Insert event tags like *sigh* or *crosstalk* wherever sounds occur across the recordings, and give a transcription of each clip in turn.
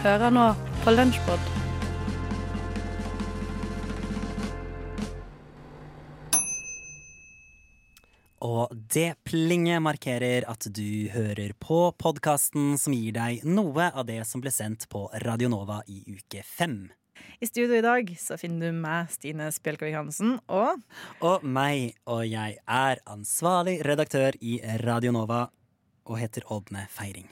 Hører nå på Lunsjpod. Og det plinget markerer at du hører på podkasten som gir deg noe av det som ble sendt på Radio Nova i uke fem. I studio i dag så finner du meg, Stine Spjelkavik Hansen, og Og meg, og jeg er ansvarlig redaktør i Radio Nova og heter Ådne Feiring.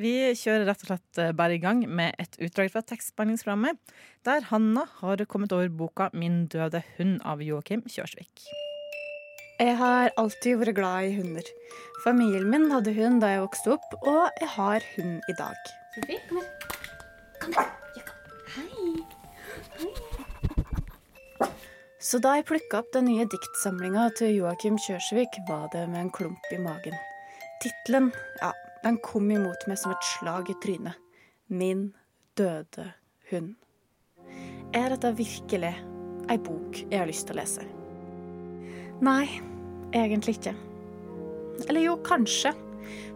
Vi kjører rett og slett eh, bare i gang med et utdrag fra tekstbehandlingsprogrammet, der Hanna har kommet over boka 'Min døde hund' av Joakim Kjørsvik. Jeg har alltid vært glad i hunder. Familien min hadde hund da jeg vokste opp, og jeg har hund i dag. Sofie, kom her. Kom her. Hei. Så da jeg plukka opp den nye diktsamlinga til Joakim Kjørsvik, var det med en klump i magen. Tittelen, ja, den kom imot meg som et slag i trynet. Min døde hund. Er dette virkelig ei bok jeg har lyst til å lese? Nei, egentlig ikke. Eller jo, kanskje.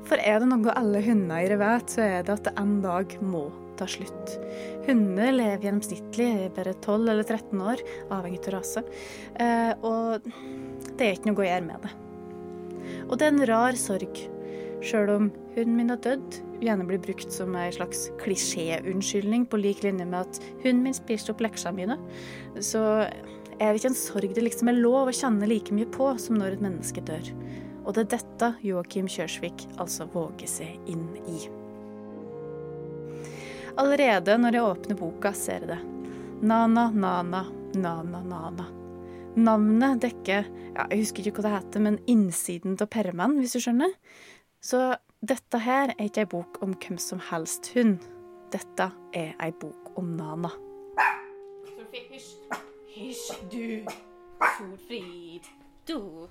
For er det noe alle hundeeiere vet, så er det at det en dag må ta slutt. Hunder lever gjennomsnittlig i bare 12 eller 13 år, avhengig av rase. Eh, og det er ikke noe å gjøre med det. Og det er en rar sorg, sjøl om hunden min har dødd, gjerne blir brukt som ei slags klisjéunnskyldning, på lik linje med at hunden min spiste opp leksene mine. Så er det ikke en sorg det liksom er lov å kjenne like mye på som når et menneske dør. Og det er dette Joakim Kjørsvik altså våger seg inn i. Allerede når jeg åpner boka, ser jeg det. Nana, nana, nana, nana. Navnet dekker ja, jeg husker ikke hva det heter, men innsiden av permen, hvis du skjønner. Så dette her er ikke ei bok om hvem som helst hund. Dette er ei bok om Nana. Hysj. Hysj, du. Solfrid. Du.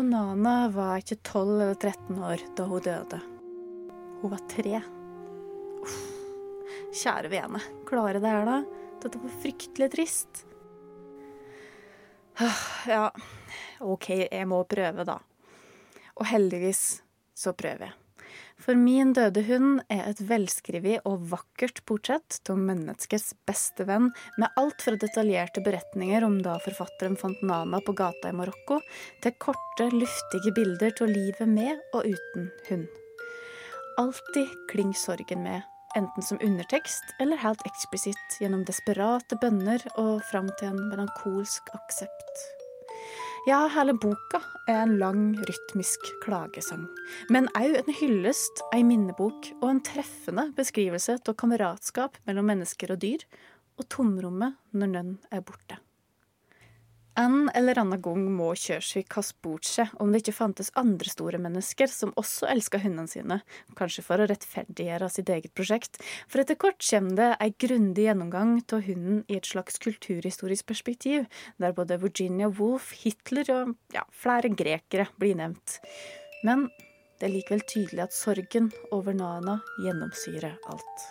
Og Nana var ikke 12 eller 13 år da hun døde. Hun var tre. Uff. Kjære vene, klarer det her, da? Dette var fryktelig trist. Ah, Ja, OK, jeg må prøve, da. Og heldigvis så prøver jeg. For min døde hund er et velskrevet og vakkert portrett av menneskets beste venn, med alt fra detaljerte beretninger om da forfatteren fant Nana på gata i Marokko, til korte, luftige bilder av livet med og uten hund. Alltid klinger sorgen med, enten som undertekst eller helt eksplisitt gjennom desperate bønner og fram til en melankolsk aksept. Ja, hele boka er en lang, rytmisk klagesang. Men òg en hyllest, ei minnebok og en treffende beskrivelse av kameratskap mellom mennesker og dyr, og tomrommet når nønn er borte. En eller annen gang må Kjørsvik ha spurt seg om det ikke fantes andre store mennesker som også elska hundene sine, kanskje for å rettferdiggjøre sitt eget prosjekt, for etter kort kommer det ei grundig gjennomgang av hunden i et slags kulturhistorisk perspektiv, der både Virginia Woolf, Hitler og ja, flere grekere blir nevnt. Men det er likevel tydelig at sorgen over Nana gjennomsyrer alt.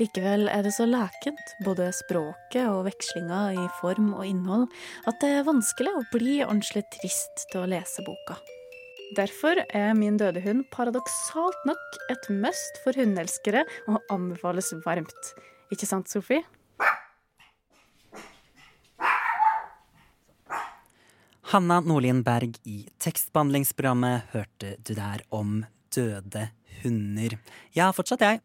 Likevel er det så lekent, både språket og vekslinga i form og innhold, at det er vanskelig å bli ordentlig trist til å lese boka. Derfor er Min døde hund paradoksalt nok et must for hundeelskere og anbefales varmt. Ikke sant, Sofie? Hanna Nordlien Berg i tekstbehandlingsprogrammet hørte du der om døde hunder. Ja, fortsatt, jeg,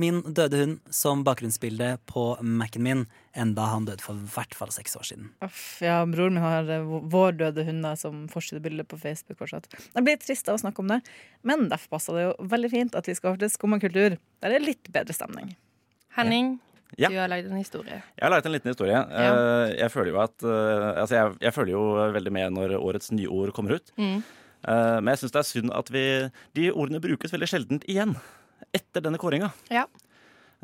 min døde hund som bakgrunnsbilde på Mac-en min, enda han døde for hvert fall seks år siden. Uff, ja, broren min har eh, vår døde hund da, som forsidebilde på Facebook fortsatt. Jeg blir trist av å snakke om det, men derfor passer det jo veldig fint at vi skal til Skum kultur, der det er litt bedre stemning. Henning, Ja. du har lagd en historie. Jeg har lagd en liten historie. Ja. Jeg føler jo at eh, Altså, jeg, jeg følger jo veldig med når årets nyord kommer ut. Mm. Eh, Men jeg syns det er synd at vi De ordene brukes veldig sjeldent igjen etter denne kåringa. Ja.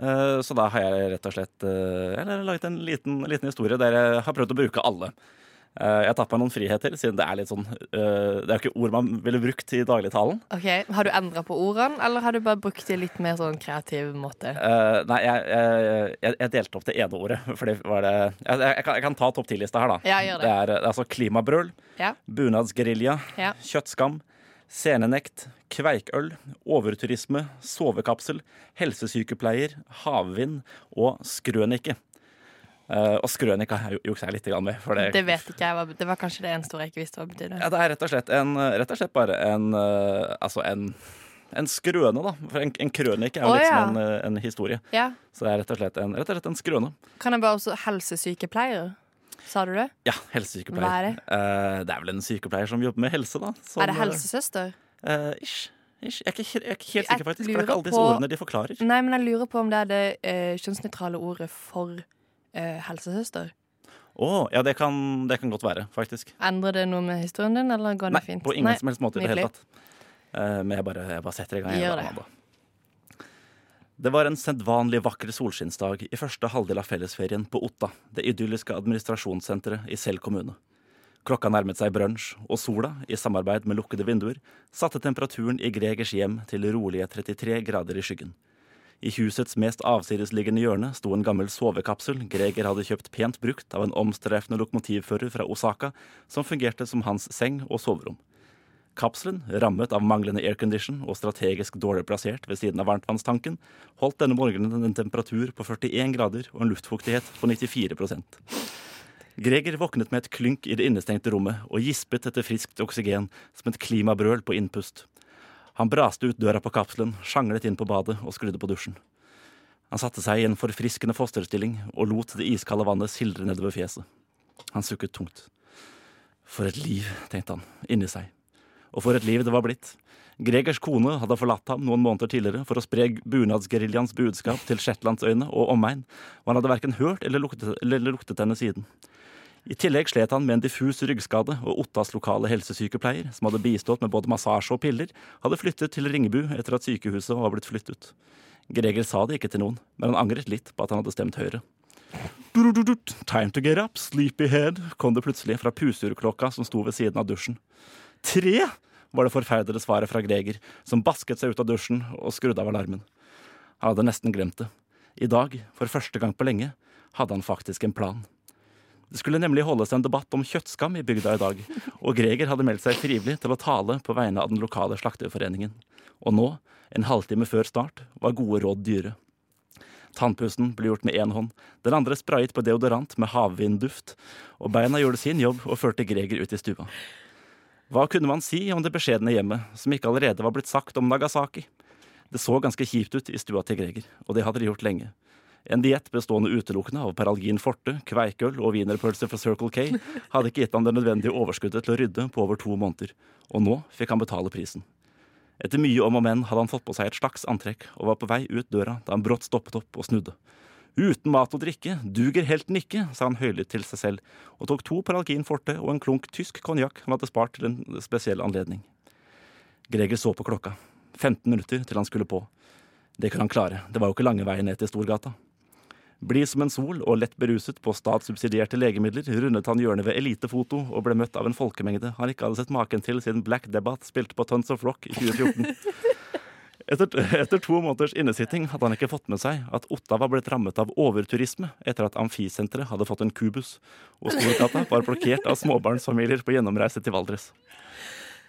Eh, Så da har jeg rett og slett eller, laget en liten, liten historie der jeg har prøvd å bruke alle. Eh, Jeg har tatt meg noen friheter, siden det er litt sånn eh, Det er jo ikke ord man ville brukt i dagligtalen. Ok, Har du endra på ordene, eller har du bare brukt det litt mer sånn kreativ måte? Uh, nei, jeg, jeg, jeg, delte opp det ene ordet. For det var det Jeg, jeg, kan, kan ta topp ti-lista her, da. Ja, gjør det. Det det er altså klimabrøl, Ja. bunadsgerilja, Ja. kjøttskam, Scenenekt, kveikøl, overturisme, sovekapsel, helsesykepleier, havvind og skrønike. Uh, og skrønika juksa jeg litt med. Det, Det vet ikke jeg. Det var kanskje det eneste ordet jeg ikke visste hva det betydde. Ja, det er rett og slett, en, rett og slett bare en uh, Altså en, en skrøne, da. For en, en krønike er jo oh, liksom ja. en, eh, en historie. Ja. Så det er rett og slett en, rett og slett en skrøne. Kan jeg bare også Helsesykepleier? Sa du det? Ja, helsesykepleier. Hva er det? Uh, det er vel en sykepleier som jobber med helse, da. Som, er det helsesøster? Uh, ish, ish. Jeg, er ikke, jeg er ikke helt sikker, faktisk. For det er ikke alle disse på- ordene de forklarer. Nei, men jeg lurer på om det er det uh, kjønnsnøytrale ordet for uh, helsesøster. Å, ja, det kan, det kan godt være, faktisk. Endrer det noe med historien din, eller går det Nei, fint? på ingen Nei. som helst måte i det hele tatt. Uh, men jeg bare, jeg bare setter i gang. Gjør det. Det var en sedvanlig vakker solskinnsdag i første halvdel av fellesferien på Otta, det idylliske administrasjonssenteret i Sel kommune. Klokka nærmet seg brunsj, og sola, i samarbeid med lukkede vinduer, satte temperaturen i Gregers hjem til rolige 33 grader i skyggen. I husets mest avsidesliggende hjørne sto en gammel sovekapsel Greger hadde kjøpt pent brukt av en omstreifende lokomotivfører fra Osaka, som fungerte som hans seng og soverom. Kapselen, rammet av manglende aircondition og strategisk dårlig plassert ved siden av varmtvannstanken, holdt denne morgenen en temperatur på 41 grader og en luftfuktighet på 94% Greger våknet med et klynk i det innestengte rommet og gispet etter friskt oksygen som et klimabrøl på innpust. Han braste ut døra på kapselen, sjanglet inn på badet og skrudde på dusjen. Han satte seg i en forfriskende fosterstilling og lot det iskalde vannet sildre nedover fjeset. Han sukket tungt. For et liv, tenkte han, inni seg. Og for et liv det var blitt. Gregers kone hadde forlatt ham noen måneder tidligere for å spre bunadsgeriljaens budskap til Shetlandsøyene og omegn, og han hadde verken hørt eller luktet, eller luktet henne siden. I tillegg slet han med en diffus ryggskade, og Ottas lokale helsesykepleier, som hadde bistått med både massasje og piller, hadde flyttet til Ringebu etter at sykehuset var blitt flyttet. Greger sa det ikke til noen, men han angret litt på at han hadde stemt Høyre. Time to get up, sleepyhead, kom det plutselig fra pusurklokka som sto ved siden av dusjen. Tre! var det forferdede svaret fra Greger, som basket seg ut av dusjen og skrudde av alarmen. Han hadde nesten glemt det. I dag, for første gang på lenge, hadde han faktisk en plan. Det skulle nemlig holdes en debatt om kjøttskam i bygda i dag, og Greger hadde meldt seg frivillig til å tale på vegne av den lokale slakterforeningen. Og nå, en halvtime før start, var gode råd dyre. Tannpussen ble gjort med én hånd, den andre sprayet på deodorant med havvindduft, og beina gjorde sin jobb og førte Greger ut i stua. Hva kunne man si om det beskjedne hjemmet, som ikke allerede var blitt sagt om Nagasaki? Det så ganske kjipt ut i stua til Greger, og det hadde de gjort lenge. En diett bestående utelukkende av Peralgin forte, kveikøl og wienerpølse fra Circle K hadde ikke gitt ham det nødvendige overskuddet til å rydde på over to måneder, og nå fikk han betale prisen. Etter mye om og men hadde han fått på seg et slags antrekk og var på vei ut døra da han brått stoppet opp og snudde. Uten mat og drikke duger helten ikke, sa han høylytt til seg selv, og tok to Paralgin forte og en klunk tysk konjakk han hadde spart til en spesiell anledning. Greger så på klokka. 15 minutter til han skulle på. Det kunne han klare, det var jo ikke lange veien ned til Storgata. Blid som en sol og lett beruset på statssubsidierte legemidler rundet han hjørnet ved Elitefoto og ble møtt av en folkemengde han ikke hadde sett maken til siden Black Debbath spilte på Tons of Rock i *laughs* 2014. Etter, etter to måneders innesitting hadde han ikke fått med seg at Otta var blitt rammet av overturisme etter at Amfisenteret hadde fått en kubus, og Storgata var blokkert av småbarnsfamilier på gjennomreise til Valdres.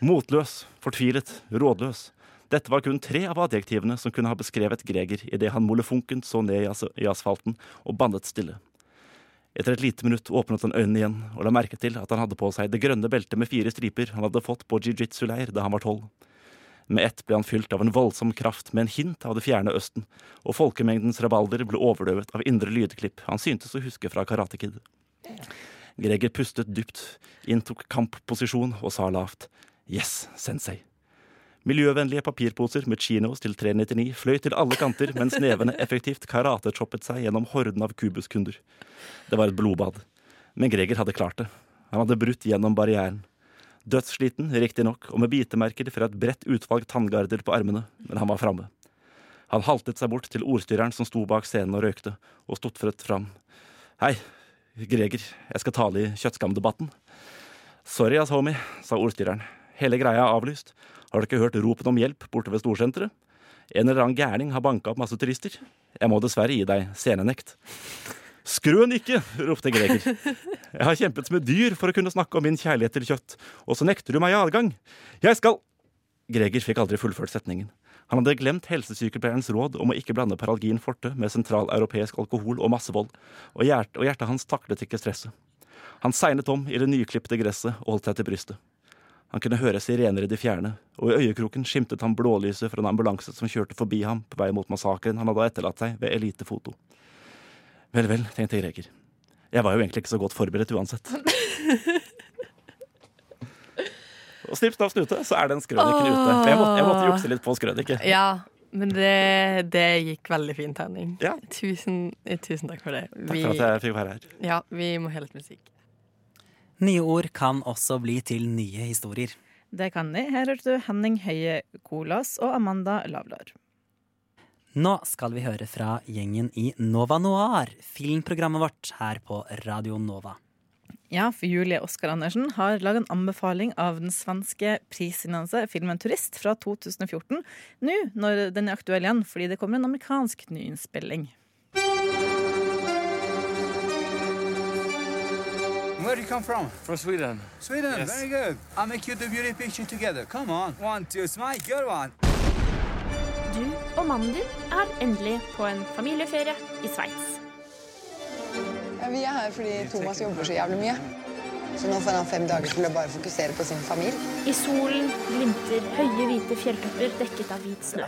Motløs, fortvilet, rådløs. Dette var kun tre av adjektivene som kunne ha beskrevet Greger idet han molefonken så ned i, as i asfalten og bannet stille. Etter et lite minutt åpnet han øynene igjen og la merke til at han hadde på seg det grønne beltet med fire striper han hadde fått på jiu-jitsu-leir da han var tolv. Med ett ble han fylt av en voldsom kraft med en hint av det fjerne Østen, og folkemengdens rabalder ble overdøvet av indre lydklipp han syntes å huske fra Karate Kid. Greger pustet dypt, inntok kampposisjon og sa lavt Yes, sensei. Miljøvennlige papirposer med chinos til 399 fløy til alle kanter mens nevene effektivt karatechoppet seg gjennom horden av kubuskunder. Det var et blodbad. Men Greger hadde klart det. Han hadde brutt gjennom barrieren. Dødssliten, riktignok, og med bitemerker fra et bredt utvalg tanngarder på armene, men han var framme. Han haltet seg bort til ordstyreren som sto bak scenen og røykte, og stotfret fram. Hei, Greger, jeg skal tale i kjøttskamdebatten. Sorry ass, homie, sa ordstyreren. Hele greia er avlyst. Har du ikke hørt ropen om hjelp borte ved storsenteret? En eller annen gærning har banka opp masse turister. Jeg må dessverre gi deg scenenekt. Skrøn ikke! ropte Greger. Jeg har kjempet som et dyr for å kunne snakke om min kjærlighet til kjøtt, og så nekter du meg adgang. Jeg skal Greger fikk aldri fullført setningen. Han hadde glemt helsesykepleierens råd om å ikke blande Paralgin forte med sentraleuropeisk alkohol og massevold, og, hjert og hjertet hans taklet ikke stresset. Han segnet om i det nyklipte gresset og holdt seg til brystet. Han kunne høre sirener i det fjerne, og i øyekroken skimtet han blålyset fra en ambulanse som kjørte forbi ham på vei mot massakren han hadde etterlatt seg ved Elitefoto. Vel, vel, tenkte Greger. Jeg var jo egentlig ikke så godt forberedt uansett. *laughs* og snipp, snapp, snute, så er den skrøniken ute. For jeg måtte, jeg måtte jukse litt på skrøniken. Ja, men det, det gikk veldig fint, Henning. Ja. Tusen, tusen takk for det. Takk for at jeg fikk være her. ja, vi må ha litt musikk. Nye ord kan også bli til nye historier. Det kan de. Her hørte du Henning Høie Kolas og Amanda Lavlar. Nå skal vi høre fra gjengen i Nova Noir, filmprogrammet vårt her på Radio Nova. Ja, for Julie Oskar Andersen har laget en anbefaling av den svenske prisvinnende filmen 'Turist' fra 2014. Nå når den er aktuell igjen, fordi det kommer en amerikansk nyinnspilling. Where do you come from? From Sweden. Sweden. Yes. Very good. I'll make you the beauty picture together. Come on. One, two, smile. Good one. Og mannen din er endelig på en familieferie i Sveits. Vi er her fordi Thomas jobber så jævlig mye. Så nå får han fem dager til å bare fokusere på sin familie. I solen glimter høye, hvite fjelltopper dekket av hvit snø.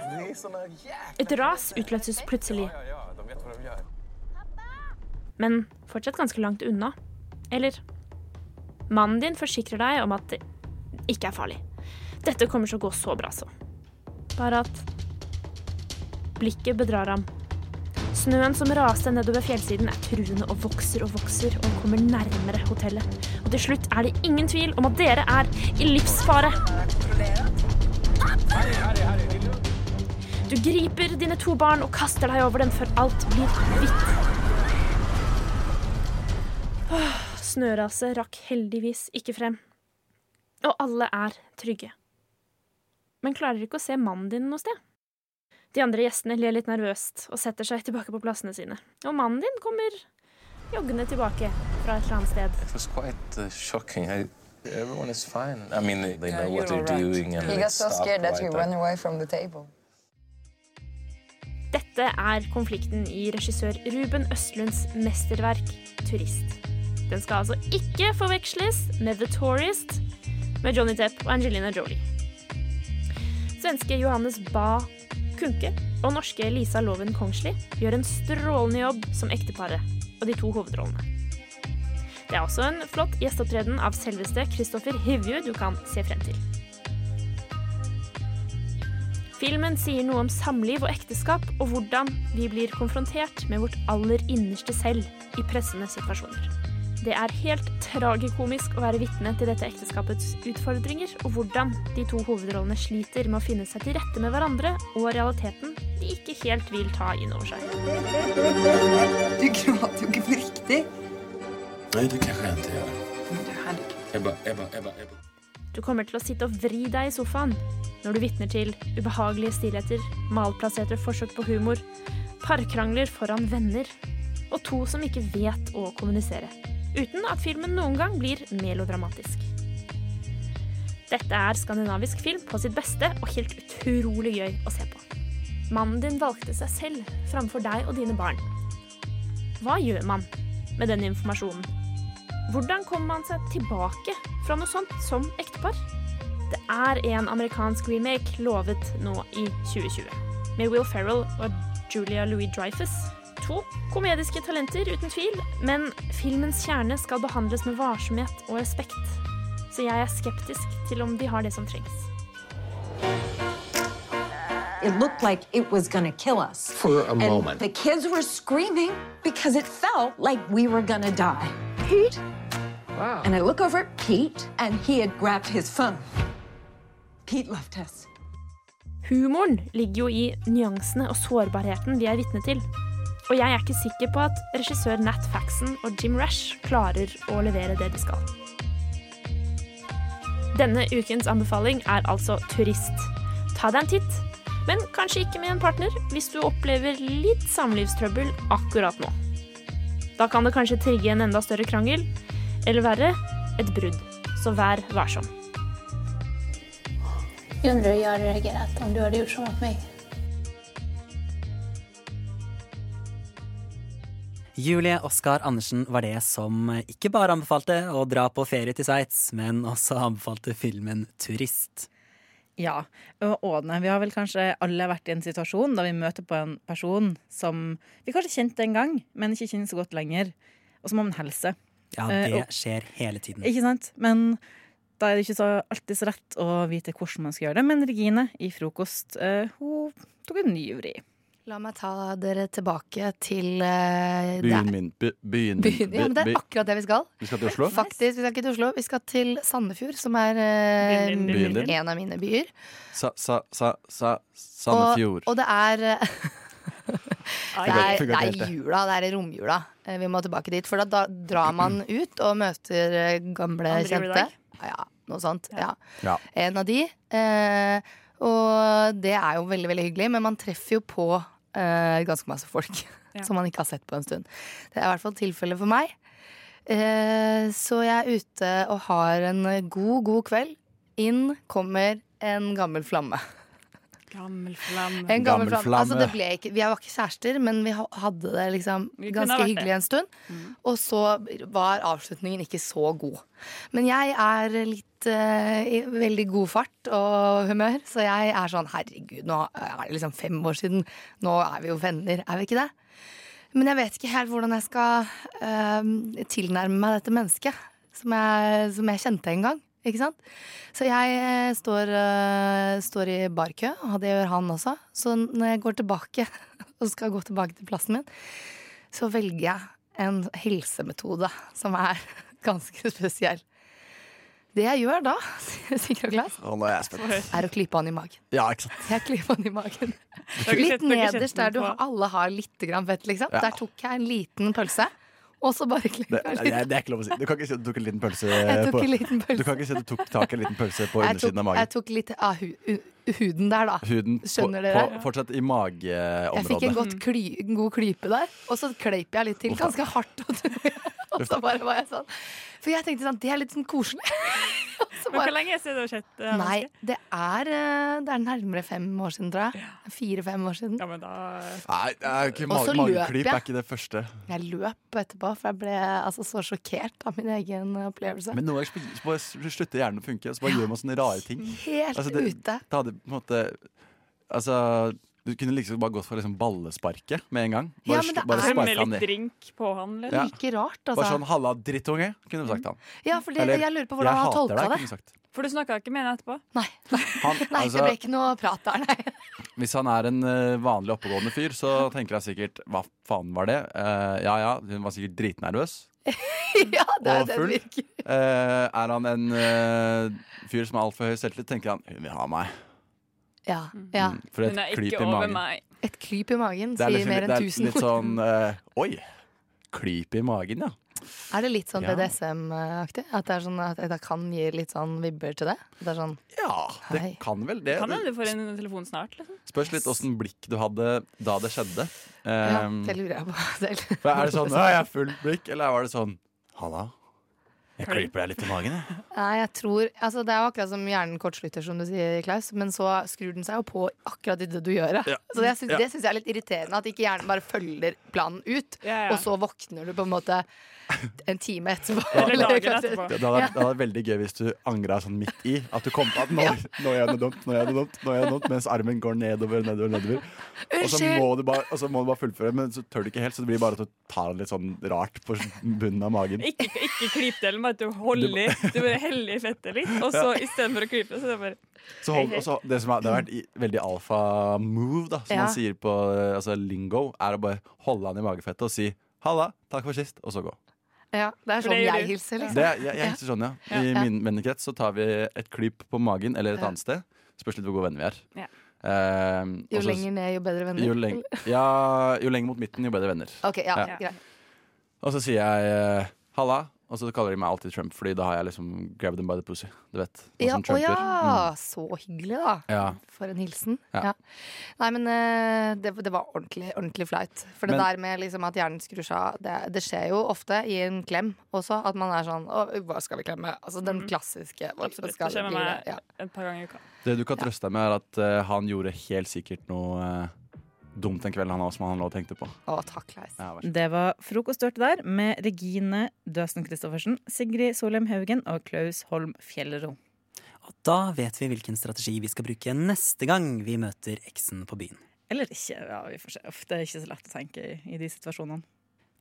Et ras utløses plutselig, men fortsatt ganske langt unna. Eller Mannen din forsikrer deg om at det ikke er farlig. Dette kommer til å gå så bra, så. Bare at Blikket bedrar ham. Snøen som raste nedover fjellsiden, er truende og vokser og vokser og kommer nærmere hotellet. Og til slutt er det ingen tvil om at dere er i livsfare. Du griper dine to barn og kaster deg over dem før alt blir hvitt. Snøraset rakk heldigvis ikke frem. Og alle er trygge. Men klarer ikke å se mannen din noe sted. De andre gjestene ler litt nervøst og setter seg tilbake på plassene sine. Og mannen din kommer joggende tilbake fra et eller annet sted. It was quite uh, shocking. I, everyone is fine. I mean, they, they know what they're right. doing. And He got so scared that right he ran away from the table. Dette er konflikten i regissør Ruben Østlunds mesterverk 'Turist'. Den skal altså ikke forveksles med 'The Tourist' med Johnny Depp og Angelina Jolie. Svenske Johannes Ba Kunke og norske Lisa Loven Kongsli gjør en strålende jobb som ekteparet og de to hovedrollene. Det er også en flott gjesteopptreden av selveste Kristoffer Hivju du kan se frem til. Filmen sier noe om samliv og ekteskap, og hvordan vi blir konfrontert med vårt aller innerste selv i pressende situasjoner. Det er helt tragikomisk å være vitne til dette ekteskapets utfordringer, og hvordan de to hovedrollene sliter med å finne seg til rette med hverandre, og realiteten de ikke helt vil ta inn over seg. Du gråter jo ikke på riktig. Nei, det kan jeg ikke gjøre. Ebba, Ebba, Ebba, Ebba. Du kommer til å sitte og vri deg i sofaen når du vitner til ubehagelige stillheter, malplasserte forsøk på humor, parkrangler foran venner og to som ikke vet å kommunisere, uten at filmen noen gang blir melodramatisk. Dette er skandinavisk film på sitt beste og helt utrolig gøy å se på. Mannen din valgte seg selv framfor deg og dine barn. Hva gjør man med den informasjonen? Hvordan kommer man seg tilbake fra noe sånt som ektepar? Det er en amerikansk remake lovet nå i 2020, med Will Ferrell og Julia Louis-Dreyfus. To komediske talenter, uten tvil, men filmens kjerne skal behandles med varsomhet og respekt. Så jeg er skeptisk til om de har det som trengs. It looked like it was gonna kill us. For a and moment. The kids were screaming because it felt like we were gonna die. Pete? Wow. And I look over at Pete, and he had grabbed his phone. Pete left us. Humoren ligger jo i nyansene og sårbarheten vi er vitne til. Og jeg er ikke sikker på at regissør Nat Faxon og Jim Rash klarer å levere det de skal. Denne ukens anbefaling er altså Turist. Ta deg en titt, men kanskje ikke med en partner hvis du opplever litt samlivstrøbbel akkurat nå. Da kan det kanskje trigge en enda større krangel, eller verre, et brudd. Så vær varsom. Jeg undrer, jeg reagerat om du hadde gjort sånn mot mig. Julie Oskar Andersen var det som ikke bare anbefalte å dra på ferie til Sveits, men også anbefalte filmen Turist. Ja. Og Ådne, vi har vel kanskje alle vært i en situasjon da vi møter på en person som vi kanskje kjente en gang, men ikke kjenner så godt lenger, og som om en helse. Ja, Eh, det skjer hele tiden. Ikke sant? Men da er det ikke så, alltid så rett å vite hvordan man skal gjøre det. Men Regine i Frokost eh, hun tok en ny vri. La meg ta dere tilbake til uh, Byen er- min by, byen, Byen, ja, men det er akkurat det vi skal. Vi skal til Oslo? Faktisk, Vi skal ikke til Oslo, vi skal til Sandefjord, som er uh, Byen din, en av mine byer. Sa, sa, sa, sa, Sandefjord. Og, og det er eh, *laughs* det er, det er jula, det er romjula. Vi må tilbake dit. For da, drar man *clears throat* ut og møter gamle Andre kjente. Ja, ja, noe sånt. Ja. Ja. En av de. Eh, og det er jo veldig, veldig hyggelig, men man treffer jo på eh, ganske masse folk *laughs* som man ikke har sett på en stund. Det er i hvert fall tilfellet for meg. Uh, så jeg er ute og har en god, god kveld. Inn kommer en gammel flamme. Gammel flamme. En gammel flamme. Altså, det ble ikke, vi var ikke kjærester, men vi hadde det liksom ganske hyggelig det. en stund. Og så var avslutningen ikke så god. Men jeg er litt uh, i veldig god fart og humør, så jeg er sånn herregud, nå er det liksom fem år siden. Nå er vi jo venner, er vi ikke det? Men jeg vet ikke helt hvordan jeg skal uh, tilnærme meg dette mennesket som jeg, som jeg kjente en gang. Ikke sant? Så jeg eh, står, uh, står i barkø, og det gjør han også. Så når jeg går tilbake *laughs* og skal gå tilbake til plassen min, så velger jeg en helsemetode som er *laughs* ganske spesiell. Det jeg gjør da, *laughs* sikker og glad Å, nå er jeg er å klype han i magen. Ja, ikke sant. Jeg klyper han i magen. Litt nederst der du alle har litt fett, liksom. Ja. Der tok jeg en liten pølse, og så bare klikka det, litt. det er ikke lov å si. Du kan ikke si at du tok en liten pølse *laughs* Jeg tok på en liten pølse. Du kan ikke si at du tok tak i en liten pølse på Jeg undersiden av magen. jeg tok litt av hu, huden der, da. Huden på, Skjønner dere? på, fortsatt i Jeg fikk en kly, en god klype der, og så kleip jeg litt til. Ganske hardt. Og så bare var jeg sånn. For jeg tenkte sånn, det er litt sånn koselig. Men hvor lenge siden du har sett det? Nei, det er, eh, det er nærmere fem år siden, tror jeg. Fire-fem år siden. Ja, men da Nei, det er så mage, mageklyp er ikke det første. Jeg løp etterpå, for jeg ble altså, så sjokkert av min egen opplevelse. Men noen ganger slutter hjernen å funke, og så bare gjør man sånne rare ting. Helt Altså, det, ute. Det hadde på en måte Altså, du kunne liksom bare gått for liksom ballesparket med en gang. Bare, Ja, men det bare er- Med litt drink på han, eller? Ja. Like rart, Bare altså. sånn 'halla, drittunge', kunne du sagt han. Ja, for det, Eller, jeg lurer på hvordan han tolka deg», det. kunne sagt. For du snakka ikke med henne etterpå? Nei, Han, nei altså, det ble ikke noe prat der, nei. *laughs* Hvis han er en uh, vanlig oppegående fyr, så tenker jeg sikkert 'hva faen var det'? Uh, ja ja, hun var sikkert dritnervøs. *laughs* ja, det er Og full. det virker. Eh, er han en fyr som har altfor høy selvtillit, tenker han 'hun vil ha meg'. Ja, ja. Mm, For et Hun er klyp ikke i over magen. meg. Et klyp i magen Det er sier liksom, mer det er tusen litt ord. sånn eh, Oi! Klyp i magen, ja. Er det litt sånn Ja. BDSM-aktig? At det er sånn at det kan gi litt sånn vibber til det? Det er sånn Ja, det Hei. kan vel det. Kan hende du får en telefon snart. Liksom. Spørs litt åssen blikk du hadde da det skjedde. Ja, Um, det lurer jeg på *laughs* selv. for er det sånn 'Å, jeg er full blikk', eller var det sånn 'Halla, jeg klyper deg litt i magen', jeg'. *laughs* Nei, jeg tror Altså, det er jo akkurat som hjernen kortslutter, som du sier, Klaus. Men så skrur den seg jo på akkurat i det du gjør. Ja. Så det syns, Ja. det syns jeg er litt irriterende. At ikke hjernen bare følger planen ut, ja. og så våkner du på en måte *laughs* en time etterpå. Eller dagen etterpå. Det, det, hadde, det hadde vært veldig gøy hvis du angra sånn midt i. At du kom på at nå, nå gjør jeg noe dumt, nå gjør jeg noe dumt, nå gjør jeg noe dumt mens armen går nedover, nedover, nedover. Og så må du bare, og så må du bare fullføre, men så tør du ikke helt, så det blir bare at du tar den litt sånn rart på bunnen av magen. Ikke, ikke klyp delen, men at du holder. Du bare heller i fettet litt. Og så istedenfor å klype, så er det bare Så hold, også, det, som er, det har vært i, veldig alfa move, da, som Ja. man sier på eh, altså, lingo, er å bare holde han i magefettet og si 'halla, takk for sist', og så gå. Ja, det er sånn det jeg hilser, liksom. Det, jeg, jeg hilser sånn, ja. I Ja. min vennekrets så tar vi et klyp på magen eller et annet sted. Spørs litt hvor gode venner vi er. Ja. Eh, Jo også, lenger ned, jo bedre venner. jo, leng, ja, jo lenger mot midten, jo bedre venner. Ok, ja, Ja. greit. Og så sier jeg eh, 'halla', Og så kaller de meg alltid Trump, fordi da har jeg liksom grabbed them by the pussy. Du vet. Ja, å ja. Mm. så hyggelig, da. Ja. For en hilsen. Ja. Ja. Nei, men eh, det, det var ordentlig, ordentlig flaut. For det Men- der med liksom at hjernen skrur seg av, det, det skjer jo ofte i en klem også. At man er sånn Å, hva skal vi klemme? Altså den klassiske. Mm. Absolutt. Det skjer med meg? Ja. et par ganger i uka. Det du kan trøste deg med, er at uh, han gjorde helt sikkert noe eh, dumt en kveld han også, som han lå og tenkte på. Å, takk, Leis. Ja. Det var frokosthørte der med Regine Døsen Christoffersen, Sigrid Solheim Haugen og Klaus Holm Fjellero. Og da vet vi hvilken strategi vi skal bruke neste gang vi møter eksen på byen. Eller ikke. Ja, vi får se. Uff, Det er ikke så lett å tenke i, i de situasjonene.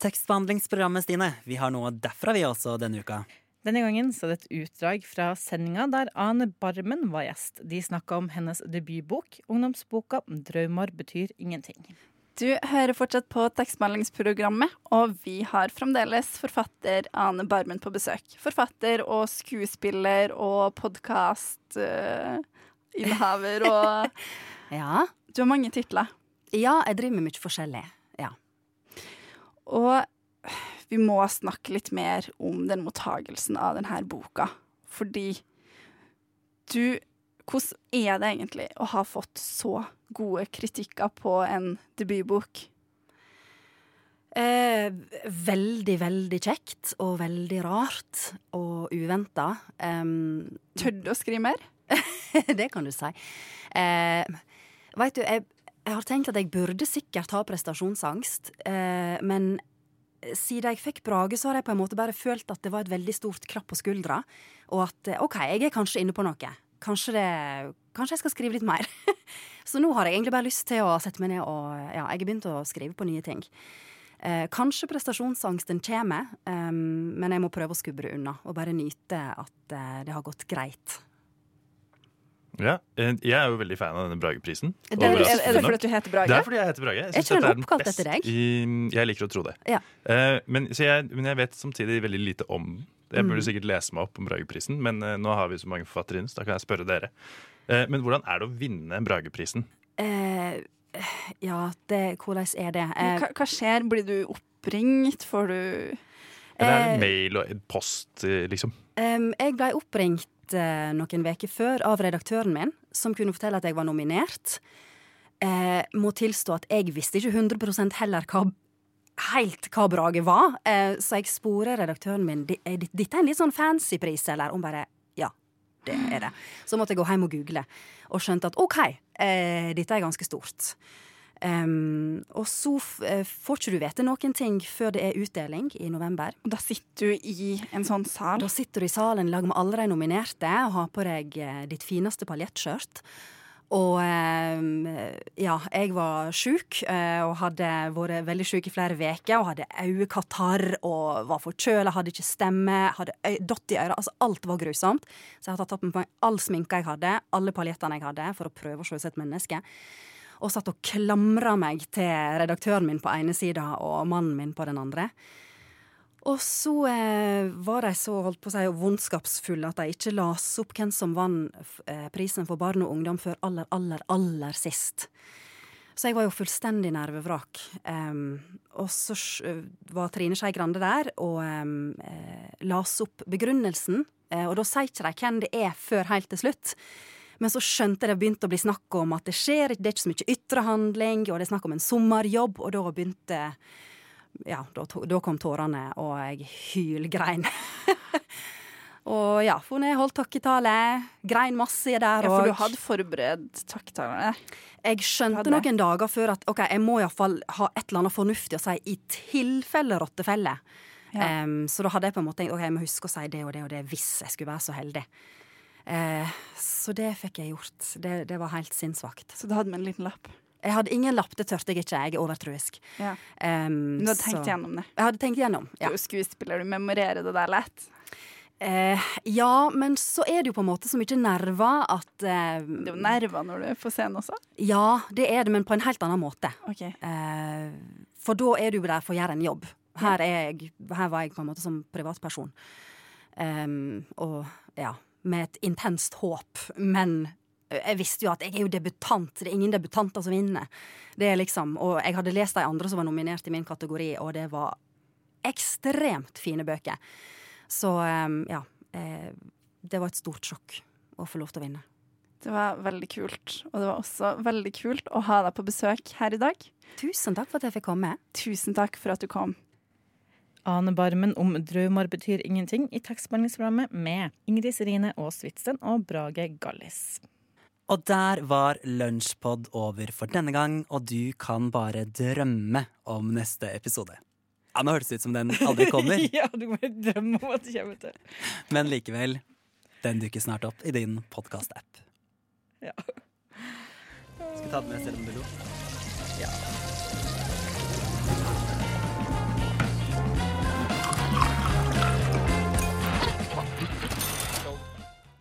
Tekstbehandlingsprogrammet, Stine. Vi har noe derfra vi også denne uka. Denne gangen så det et utdrag fra sendinga der Ane Barmen var gjest. De snakka om hennes debutbok, ungdomsboka 'Drømmer betyr ingenting'. Du hører fortsatt på tekstbehandlingsprogrammet, og vi har fremdeles forfatter Ane Barmen på besøk. Forfatter og skuespiller og podkastinnehaver og *laughs* Ja. Du har mange titler. Ja, jeg driver med mye forskjellig. Ja. Og vi må snakke litt mer om den mottagelsen av denne boka. Fordi du Hvordan er det egentlig å ha fått så gode kritikker på en debutbok? Eh, veldig, veldig kjekt og veldig rart og uventa. Um, Tør du å skrive mer? *laughs* det kan du si. Eh, Veit du, jeg, jeg har tenkt at jeg burde sikkert ha prestasjonsangst, eh, men siden jeg fikk Brage, så har jeg på en måte bare følt at det var et veldig stort klapp på skuldra, og at eh, OK, jeg er kanskje inne på noe. Kanskje, det, kanskje jeg skal skrive litt mer. *laughs* så nå har jeg egentlig bare lyst til å sette meg ned og Ja, jeg har begynt å skrive på nye ting. Eh, kanskje prestasjonsangsten kommer, eh, men jeg må prøve å skubbe det unna og bare nyte at eh, det har gått greit. Ja, eh, jeg er jo veldig fan av denne Brageprisen. Det- er, er- er det fordi du heter Brage? Det er fordi jeg heter Brage. Jeg Er den den oppkalt etter deg? I, jeg liker å tro det. Ja. Uh, men, så jeg, men jeg vet samtidig veldig lite om den. Jeg burde Mm. sikkert lese meg opp om Brageprisen, men uh, nå har vi så mange forfattere inne, så da kan jeg spørre dere. Uh, men hvordan er det å vinne Brageprisen? Eh, ja, det, hvordan er det? Hva, hva skjer? Blir du oppringt? Får du Eller er det Eh, mail og post, eh, liksom? jeg ble oppringt eh, noen uker før av redaktøren min, som kunne fortelle at jeg var nominert. Eh, må tilstå at jeg visste ikke 100 heller hva helt hva Brage var, eh, så jeg sporer redaktøren min Dette er en litt sånn fancy pris, eller? Hun bare ja. Det er det. Så måtte jeg gå hjem og google, og skjønte at OK, eh, dette er ganske stort. Em, og så eh, får ikke du vite noen ting før det er utdeling i november. Og da sitter du i en sånn sal? Da sitter du i salen i lag med alle de nominerte og har på deg eh, ditt fineste paljettskjørt. Og ja, jeg var sjuk eh, og hadde vært veldig sjuk i flere uker og hadde øyekatarr og var forkjøla, hadde ikke stemme, hadde dott i øra. Altså alt var grusomt. Så jeg har tatt på meg all sminka jeg hadde, alle paljettene jeg hadde, for å prøve å se ut som et menneske. Og satt og klamra meg til redaktøren min på ene sida og mannen min på den andre. Og så eh, var de så holdt på å si vondskapsfulle at de ikke las opp hvem som vant eh, prisen for barn og ungdom før aller, aller, aller sist. Så jeg var jo fullstendig nervevrak. Um, og så sj- var Trine Skei Grande der og um, eh, las opp begrunnelsen. Eh, og da sier ikke hvem det er før helt til slutt. Men så skjønte jeg det begynte å bli snakk om at det skjer, det er ikke så mye ytre handling, og det er snakk om en sommerjobb, og da begynte Ja, da, da kom tårene, og jeg hylgrein. *laughs* og ja, for jeg holdt takketale, grein masse der Ja, for du hadde forberedt takketalene. jeg skjønte noen dager før at ok, jeg må iallfall ha et eller annet fornuftig å si i tilfelle rottefelle. Ja. Um, så da hadde jeg på en måte tenkt ok, jeg må huske å si det og det og det hvis jeg skulle være så heldig. Eh, så det fikk jeg gjort. Det, det var helt sinnssvakt. Så du hadde med en liten lapp? Jeg hadde ingen lapp, det turte jeg ikke. Jeg er overtroisk. Ja. Um, du hadde tenkt gjennom det? Jeg hadde tenkt gjennom, Du er jo skuespiller, du memorerer det der lett. Eh, ja, men så er det jo på en måte så mye nerver at eh, Det er jo nerver når du er på scenen også. Ja, det er det, men på en helt annen måte. Okay. Eh, for da er du der for å gjøre en jobb. Her, er jeg, her var jeg på en måte som privatperson. Em, og ja, med et intenst håp. Men jeg visste jo at jeg er jo debutant. Det er ingen debutanter som vinner. Det er liksom, og jeg hadde lest de andre som var nominert i min kategori, og det var ekstremt fine bøker. Så eh, ja. Eh, det var et stort sjokk å få lov til å vinne. Det var veldig kult. Og det var også veldig kult å ha deg på besøk her i dag. Tusen takk for at jeg fikk komme. Tusen takk for at du kom. Ane Barmen om drømmer betyr ingenting' i tekstbehandlingsprogrammet med Ingrid Serine og Hvitsten og Brage Gallis. Og der var Lunsjpod over for denne gang, og du kan bare drømme om neste episode. Ja, Nå hørtes det ut som den aldri kommer, *laughs* ja, du må drømme om at det kommer til. men likevel. Den dukker snart opp i din podkast-app. Ja. Skal vi ta den med selv om du lo? Ja.